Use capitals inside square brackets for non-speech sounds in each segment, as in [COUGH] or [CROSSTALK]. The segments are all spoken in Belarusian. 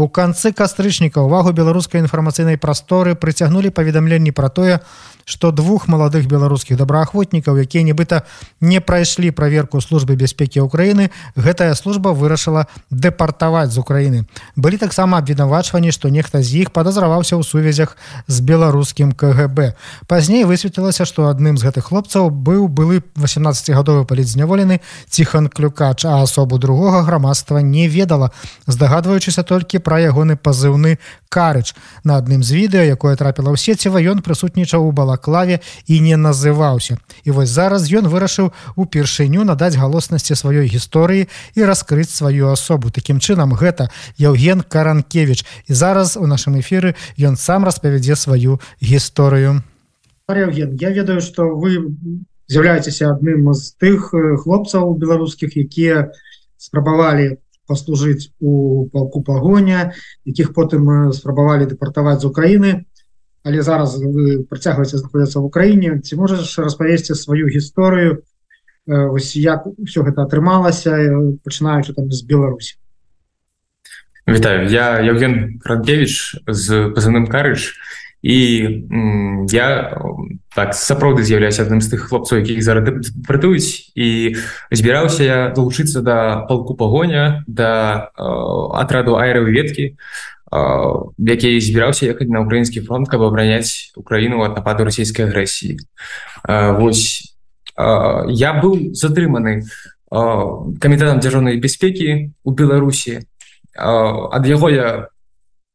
У канцы кастрычніка ўвагу беларускай інфармацыйнай прасторы прыцягнулі паведамленні пра тое, што двух маладых беларускіх добраахвотнікаў якія нібыта не прайшлі праверку службы бяспекі ўкраіны гэтая служба вырашыла дэпартаваць з Украіны. Былі таксама абвінавачванні што нехта з іх падазраваўся ў сувязях з беларускім КГБ пазней высветлілася што адным з гэтых хлопцаў быў былы 18гадовы палізняволены ціхан клюкач а асобу другога грамадства не ведала здагадваючыся толькі пра ягоны пазыўны карыч. На адным з відэа якое трапіла ў сеціва ён прысутнічаў у балак клаве і не называўся. І вось зараз ён вырашыў упершыню надаць галоснасці сваёй гісторыі і раскрыць сваю асобу. Такім чынам гэта Яўген каранкевич і зараз у нашым эфіры ён сам распавядзе сваю гісторыю. Евген, я ведаю что вы з'яўляецеся адным з тых хлопцаў беларускіх якія спрабавалі паслужыць у палку пагоня якіх потым спрабавалі дэпартаваць з Украіны але зараз вы працягваеце знаходзіцца в Украіне ці можаш распавесці сваю гісторыю ось як все гэта атрымалася пачынаючы там з Беларусі Вітаю. Я Евген Франкевич з пазаным карыч і я так сапраўды з'яўляюсь адным з тых хлопцаў якіх зараз працуюць і збіраўся я далучыцца да палку пагоня да э, атраду аэравы веткі які збіраўся ехаць на украінскі фронт каб абараняць украіну ад нападу расійскай агрэсіі восьось я быў затрыманы камітэтам дзяржаўнай бяспекі у беларусі ад яго я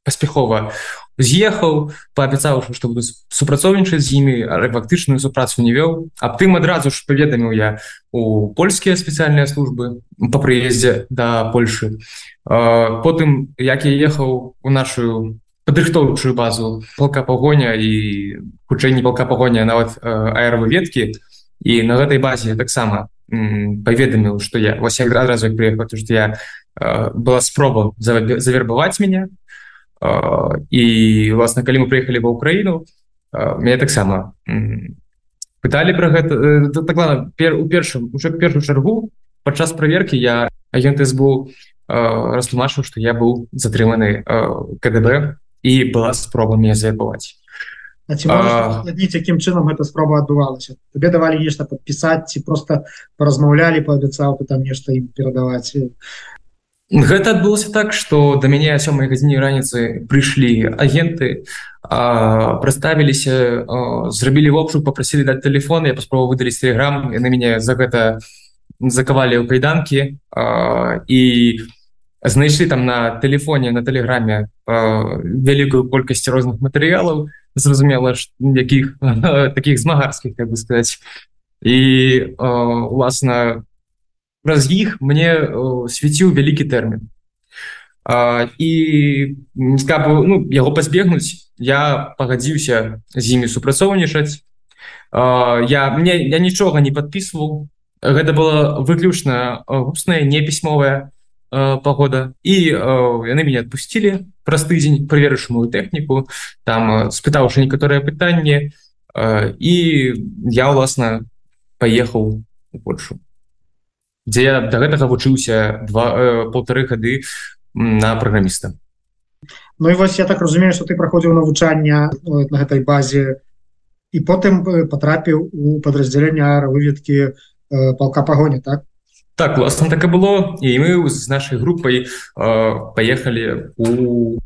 паспяхова з'ехаў паабяцаўшы што буду супрацоўнічаць з імі фактычную супрацу не вёў. Аб тым адразу ж паведаміў я у польскія спецыяльныя службы по прыездзе да Польшы. Потым як я ехаў у нашу падрыхтоўчую базу полка пагоня і хутчэй не полка пагоня нават аэравы веткі і на гэтай базе таксама паведаміў што я вось адразу прыехаў што я была спроба завербаваць мяне і власна калі мы прыехалі ва ўкраіну мяне таксама пыталі пра гэта. Так пер у першым уже першую чаргу падчас праверкі я агент СБУ растлумачыў што я быў затрыманы КДБ і была спроба мне заябаваць якім чынам гэта спроба адбывалася? Тебе давалі нешта падпісаць ці просто паразмаўлялі паабяцаў там нешта ім перадаваць Гэта адбылося так што да мяне сёмай гадзіне раніцы прыйшлі агенты праставіліся зрабілі вопшу попросілі даць телефон я паспробу выдаліць телеграм яны мяне за гэта закавалі ў кайданкі і знайшлі там на телефоне на тэлеграме вялікую колькасць розных матэрыялаў зразумела якіх [LAUGHS] таких змагарскіх как бы сказать і уласна праз іх мне свяціў вялікі тэрмін. І каб ну, яго пазбегнуць я пагадзіўся з імі супрацоўнічаць. Я мне я нічога не подписываў гэта было выключна вусная не пісьмовая погода і яны мяне адпусцілі праз тыдзень праверыш мою тэхніку там спытаўшы некаторыя пытанні. І я ўласна паехаў у Польшу дзе я до гэтага вучыўся два э, полторы гады на праграміста. Ну і вось я так разумею что ты праходзіў навучання на гэтай базе і потым потрапіў у подраздзялення выведкі э, палка пагоня так? Так власна так і было. І мы з нашай групай э, поехали у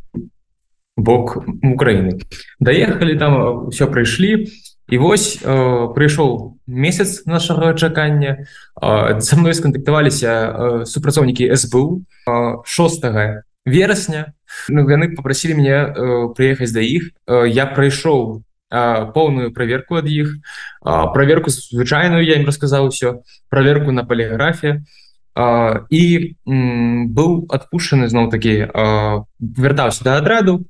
бок Украіны. Даехалі там все прыйшлі. і І вось э, прыйшоў месяц нашага чакання. Э, са мной скантактаваліся э, супрацоўнікі СБУ э, 6 верасня. Ну, яны попрасілі мяне э, прыехаць да іх. Э, я прайшоў э, поўную праверку ад іх. Э, праверку звычайную я ім расказаў усё. Праверку на паліграфе. Э, і быў адпушчаны зноў такі э, вяртаўся да адраду.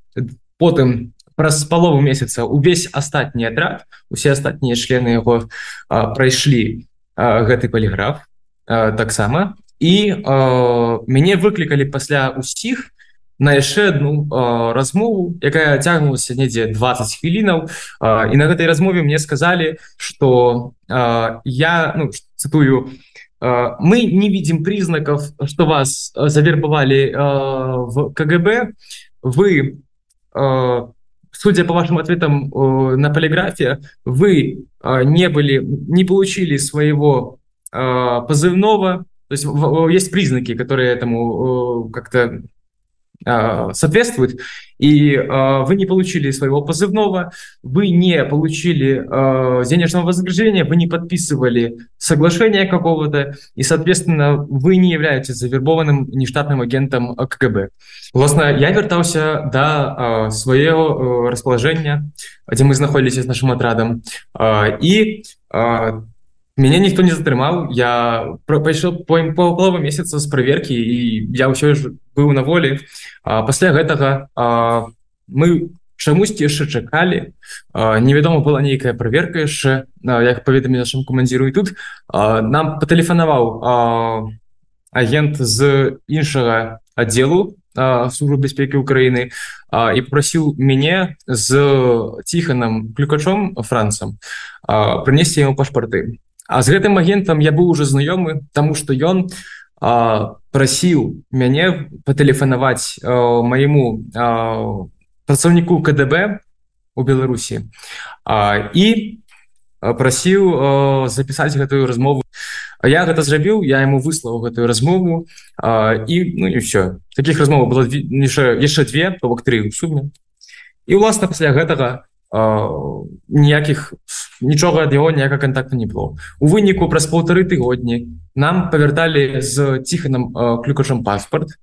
Потым праз палову месяца увесь астатні адрад усе астатнія члены яго прайшлі гэты паліграф таксама. І а, мяне выклікалі пасля усіх на яшчэ одну размову якая цягнулася недзе 20 хвілінаў. І на гэтай размове мне сказали что я ну, цитую э, мы не видим признаков что вас завербовали э, в КГБ вы э, судя по вашим ответам э, на полиграфе вы э, не были не получили своего э, позывного. То есть есть признаки которые этому э, как-то соответствует. И э, вы не получили своего позывного вы не получили э, денежного вознаграждения вы не подписывали соглашение какого-то и соответственно вы не являетесь завербованным нештатным агентом КГБ. Власна я вертаўся до да, своего расположения где мы знаходились с нашим отрадом и по меня никто не затрымаў я пайшоў по полову месяца з праверкі і я ўсё ж быў на волі пасля гэтага а, мы чамусьці яшчэ чакалі невядома была нейкая праверка яшчэ як паведамі нашим камандзіру і тут. А, нам патэлефанаваў агент з іншага аддзелу службы бяспекі Украіны і прасіў мяне з ціханам клюкачом францам прынесці яму пашпарты А з гэтым агентам я быў уже знаёмы тому что ён прасіў мяне патэлефанаваць майму працаўніку КДБ у Беларусі. І прасіў запісаць гэтую размову. Я гэта зрабіў я ему выслаў гэтую размову і ну і все таких размоваў было яшчэ две то бок три у суме. І уласна пасля гэтага ніякіх нічога ад яго ніяка контакту не было у выніку праз полторы тыгодні нам павярталі з ціханым клюкачам паспорт.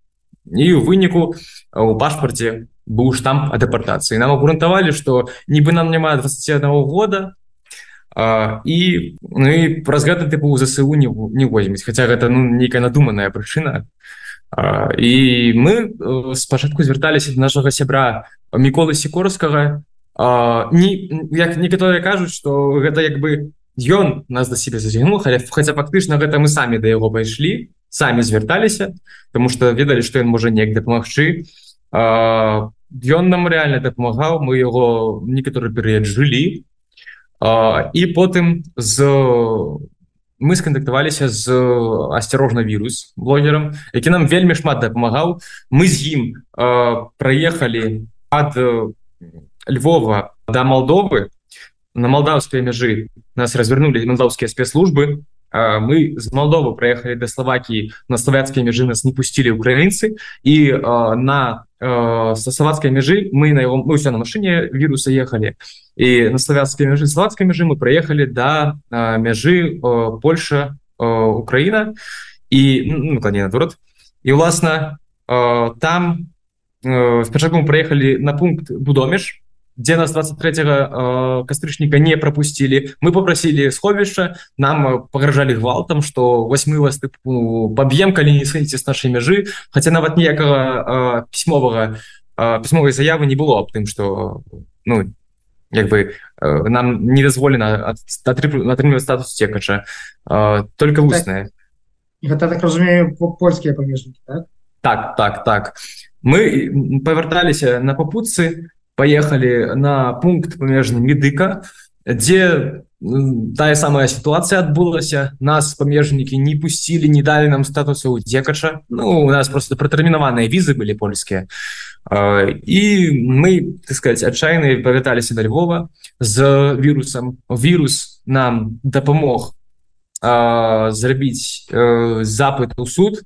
І у выніку у пашпарце быў штамп о дэпартацыі нам абгрунтавалі что нібы нам няма 21 года а, і ну і праз гэта тыпу засу не не возьмець хотя гэта ну нейкая надуманая прычына. А, і мы спачатку звярталіся нашага сябра міколы сікорскага не як некаторыя кажуць что гэта як бы ён нас да себе зацягнул хотя фактычна гэта мы самі да яго пайшлі самі звярталіся тому что ведалі что ён можа неяк дапамагчы. Ён нам реально дапамагаў мы его некаторы перыяд жылі. І потым з мы скантактаваліся з асцярожна вірус блогерам які нам вельмі шмат дапамагаў. Мы з ім праехалі ад Львова до Молдовы. На молдавской мяжы нас развернули молдавские спецслужбы. Мы з Молдовы проехали до Словакии. На славянские мяжы нас не пустили украинцы. И на со словацкой мяжы мы на его мы на машине вируса ехали. И на славянской мяжы словацкой мяжы мы проехали до мяжы Польша Украина. И ну, наоборот и власна там спачатку мы проехали на пункт будомеж где нас 23 э, кастрычніка не пропустили мы попросили сховішча нам э, погражали гвалтам что восьмы вас тыпу поб'ем калі не сходите с нашей мяжы. Хотя нават ніякага э, пісьмовага э, пісьмовой заявы не было об тым что ну як бы э, нам не дазволена атрымліваць статус цекача. Э, только вусная гэта так разумею польскія памежнікі так? так так так. Мы павярталіся на папутцы поехали на пункт памежны медыка дзе тая самая сітуацыя адбылася нас памежнікі не пусцілі не далі нам статуса у дзекача Ну у нас просто пратэрмінаваныя візы былі польскія і мы так сказать адчайны павяталіся да Львова. З вірусам вірус нам дапамог зрабіць запыт у суд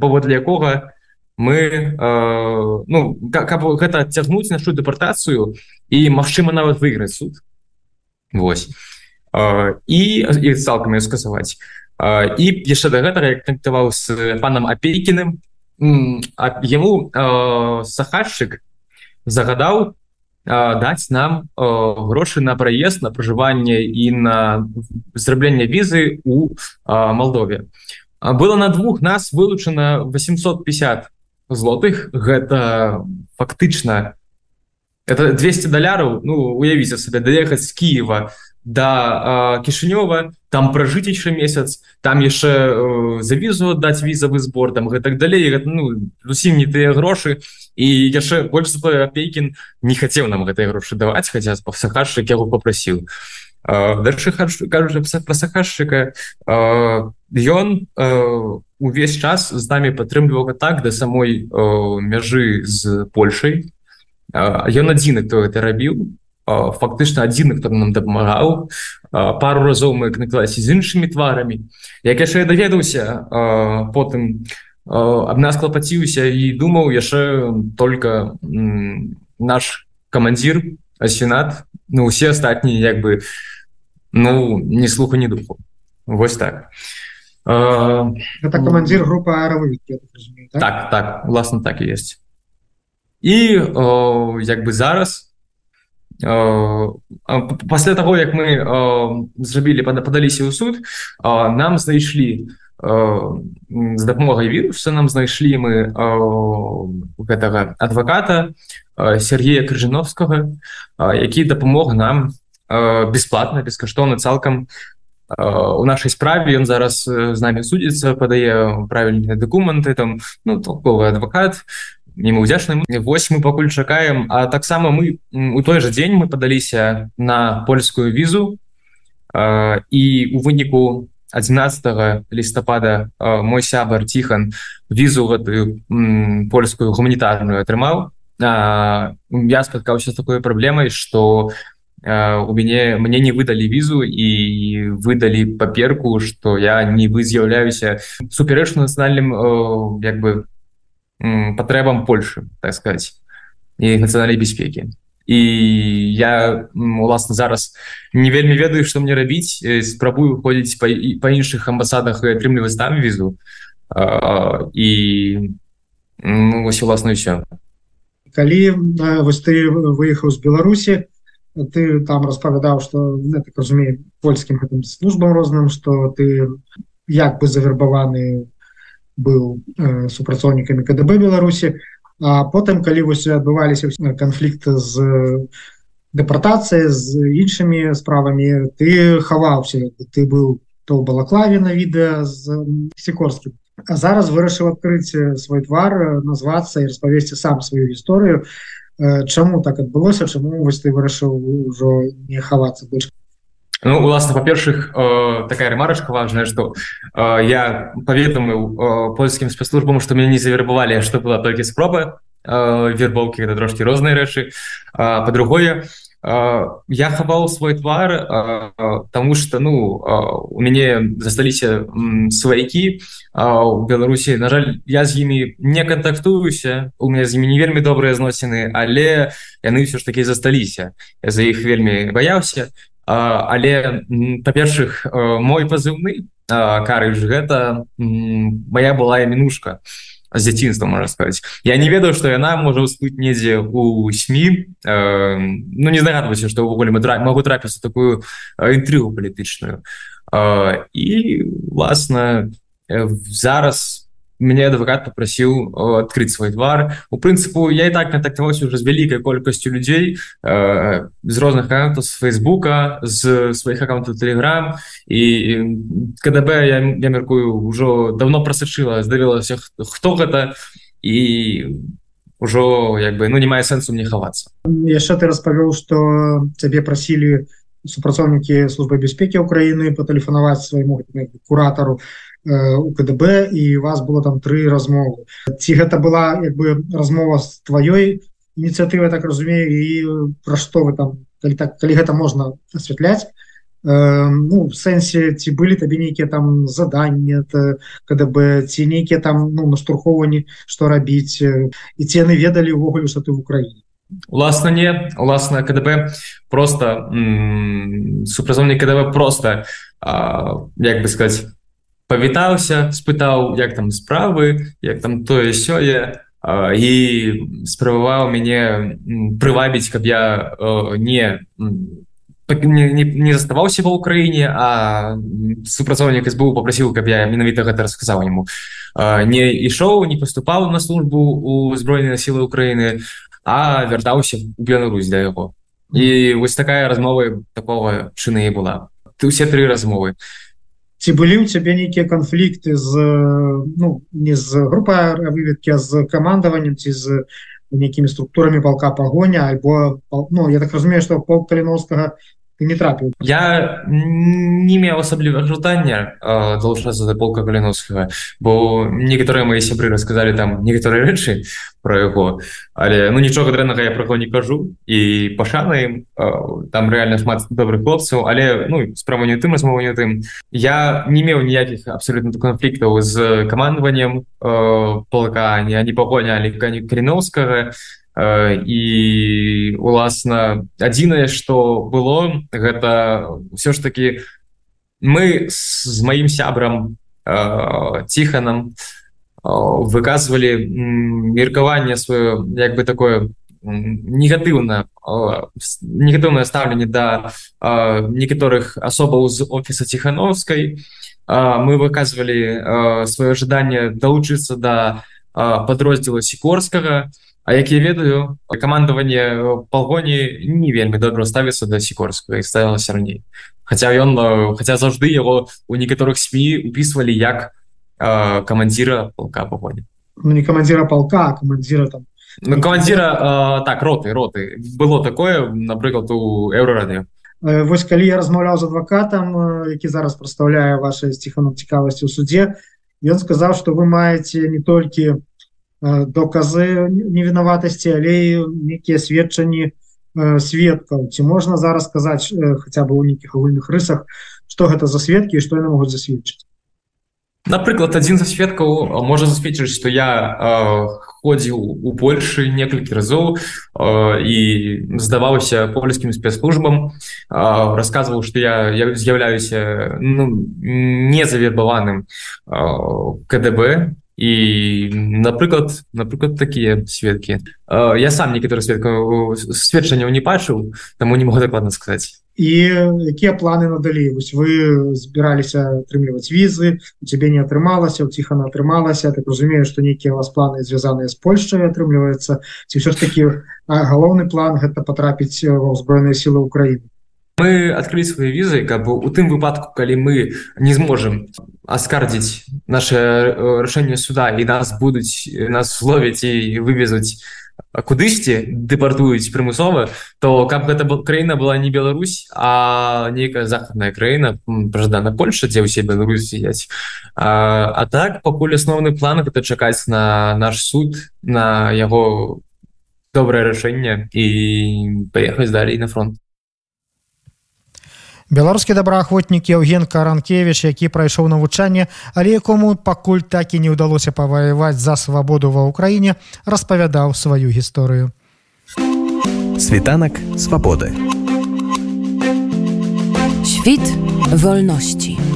паводле якога мы э, ну каб гэта цягнуць нашу дэпартацыю і магчыма нават выйграць суд. Вось э, і цалкам скасаваць э, і яшчэ да гэтага як кантаваў з панам апейкіным. Яму э, сахарчык загадаў э, даць нам э, грошы на праезд на пражыванне і на зрабленне візы у э, Малдове. Было на двух нас вылучана 850 злотых гэта фактычна это 200 даляраў Ну уявіце сабе даехаць з Киева да кішынёва там пражыць яшчэ месяц там яшчэ за візу даць візавы збор там гэтак далей ну, зусім не тыя грошы. І яшчэ больш апейкін не хацеў нам гэтай грошы даваць хаця пасахашчык яго попрасіў кажучы пасахашчыка ён увесь час з намі падтрымліваў так да самой мяжы з Польшай. Ён адзіны хто это рабіў. Фактычна адзіны хто нам дапамагаў. Пару разоў мы накласе з іншымі тварамі. Як яшчэ я даведаўся потым аб нас клапаціўся і думаў яшчэ только наш камандзір асенат ну усе астатнія як бы ну не слуху не духу. Вось так это командир группы аэровы так? так так власна так і есть і як бы зараз пасля того як мы зрабілі падаліся ў суд нам знайшлі з дапамогай віруса нам знайшлі мы гэтага адваката Сергея крыжановскага які дапамог нам бесплатна бескаштоўна цалкам у нашай справе ён зараз з намі судзіцца падае правільныя дакументы там ну толковы адвакат не мы ўдзячны вось мы пакуль чакаем а таксама мы у той жа дзень мы падаліся на польскую візу і у выніку 11 лістапада мой сябар ціхан візу гэтую польскую гуманітарную атрымаў я спаткаўся з такой праблемай что у мяне мне не выдалі візу і выдалі паперку что я не вы з'яўляюся суперэч нацыянальным як бы патрэбам Польшы так сказать і нацыянальнай бяспекі і я уласна зараз не вельмі ведаю што мне рабіць. Спрабую ходзіць па, па іншых амбасадах і атрымліваць там візу. І ну, вось уласна ўсё калі вось ты выехаў з беларусі ты там распавядаў что так разумею польскім гэтым службам розным что ты як бы завербаваны быў э, супрацоўнікамі КДБ беларусі а потым калі вось адбываліся канфлікты з дэпартацыя з іншымі справамі ты хаваўся ты быў то балаклаве на відэа з сікорскім А зараз вырашыў адкрыць свой твар назвацца і распавесці сам сваю гісторыю чаму так адбылося чаму вось ты вырашыў ужо не хавацца больш? Ну, уласна па-першых такая ремарочка важная что я паведамыў польскім спецслужбам что мяне не завербавалі что была толькі спроба вербоўкі это трошки розныя рэчы. По-другое я хаваў свой твар тому что ну у мяне засталіся сваякі у беларусі на жаль я з імі не кантактуюся у меня з імі не вельмі добрыя зносіны але яны ўсё ж таки засталіся за іх вельмі баяўся але па-першых мой пазыўны карыж гэта моя была мінушка з дзяцінства можна сказаць я не ведаю што яна можа ўсплыць недзе у сМ э, ну не здагадваюся што ўвогуле мы тра могу трапіцца такую інтрыгу палітычную э, і власна зараз мне адвокат попросіў адкрыць свой твар у прынцыпу я і так контактаваўся уже з вялікай колькасцю людзей э, з розных аккаунтаў з фейсбука з сваіх аккаунтаў телеграм і КДБ я, я мяркую ўжо давно прасачыла здавілася хто гэта і ўжо як бы ну не мае сэнсу мне хавацца яшчэ ты распавёў што цябе прасілі супрацоўнікі службы бяспекі Украіны патэлефанаваць свайму куратару у КДБ і вас было там тры размовы ці гэта была як бы размова з тваёй ініцыятывы так разумею і пра што вы там калі так калі гэта можна асвятляць э, ну в сэнсе ці былі табе нейкія там заданні КДБ ці нейкія там ну наштурхоўванні што рабіць і ці яны ведалі ўвогуле што ты в Украіне уласна не уласна КДБ просто супрацоўнік КДБ просто а, як бы сказать павітаўся спытаў як там справы як там тое сёе і спрабаваў мяне прывабіць каб я не не, не, не заставаўся ва ўкраіне а супрацоўнік СБУ попрасіў каб я менавіта гэта расказаў яму. Не ішоў не паступаў на службу у збройныя сілы Украіны а вяртаўся Беларусь для яго. І вось такая размова такого чыны і была. Ты усе тры размовы ці былі ў цябе нейкія канфлікты з ну не з група выведкі з камандаваннем ці з нейкімі структурамі палка пагоня альбо ну я так разумею что пол каліновскага не трапіў я не меў асабліва жадання долучацца да полка каліновскага бо некаторыя мои сябры расказалі там некаторыя рэчы про яго але ну нічога дрэннага я праго не кажу. І пашанаем там реально шмат добрых хлопцаў але ну справа не тым размова не тым. Я не меў ніякіх абсолютно канфліктаў з камандаваннем полка не не пагонялі кані каліновскага і уласна адзінае что было гэта ўсё ж таки мы з маім сябрам ціханам выказывалі меркаванне сваё як бы такое негатыўна негатыўнае стаўленне да некаторых асобаў з офіса ціхановскай мы выказывалі сваё жаданне далучыцца да падроздзіла сікорскага. і А як я ведаю камандаванне палгоні не вельмі добра ставіцца да сікорскага і ставілася раней. Хаця ён хаця заўжды яго у некаторых сМ упісвалі як э, камандзіра полка пагоні. Ну, не камандзіра полка камандзіра там. Ну, камандзіра э, так роты роты. Было такое напрыклад у еўрарадыё Вось калі я размаўляў з адвакатам які зараз прадстаўляе ваша сціхану цікавасці ў суде ён сказаў што вы маеце не толькі у доказы невінаватасці але некія сведчанні сведкаў ці можна зараз сказаць хаця бы ў нейкіх агульных рысах что гэта за сведкі што яны могуць засведчыць напрыклад адзін за сведкаў можа засведчыць што я э, ходзіў у Польшы некалькі разоў э, і здаваўся польскім спецслужбам э, расказваў што я, я з'яўляюся ну, незавербаваным э, КДБ і напрыклад напрыклад такія сведкі я сам некаторы сведка сведчанняў не бачыў таму не могу дакладна сказаць і якія планы надалей вось вы збіраліся атрымліваць візы у цябе не атрымалася у ціхана атрымалася так разумею што нейкія вас планы звязаныя з Польшчай атрымліваецца ці ўсё ж такі галоўны план гэта патрапіць ва ўзброеныя сілы Украіны мы открыли свои візы как бы у тым выпадку калі мы не зможем оскардзіць наше э, рашэнне суда і нас будуць нас словяць і вывезуць кудысьці дэпартуюць прымусова то каб гэта был краіна была не Беларусь а нейкая захадная краіна праждана Польша дзе ўсе Беларусь сядзяць а, а так пакуль асноўны план гэта чакаць на наш суд на яго добрае рашэнне і паехаць далей на фронт беларускі добраахвотнік Евген каранкевич які прайшоў навучанне але якому пакуль так і не ўдалося паваяваць за свабоду ва ўкраіне распавядаў сваю гісторыю. Світанак свабоды. Світ вольнасці. у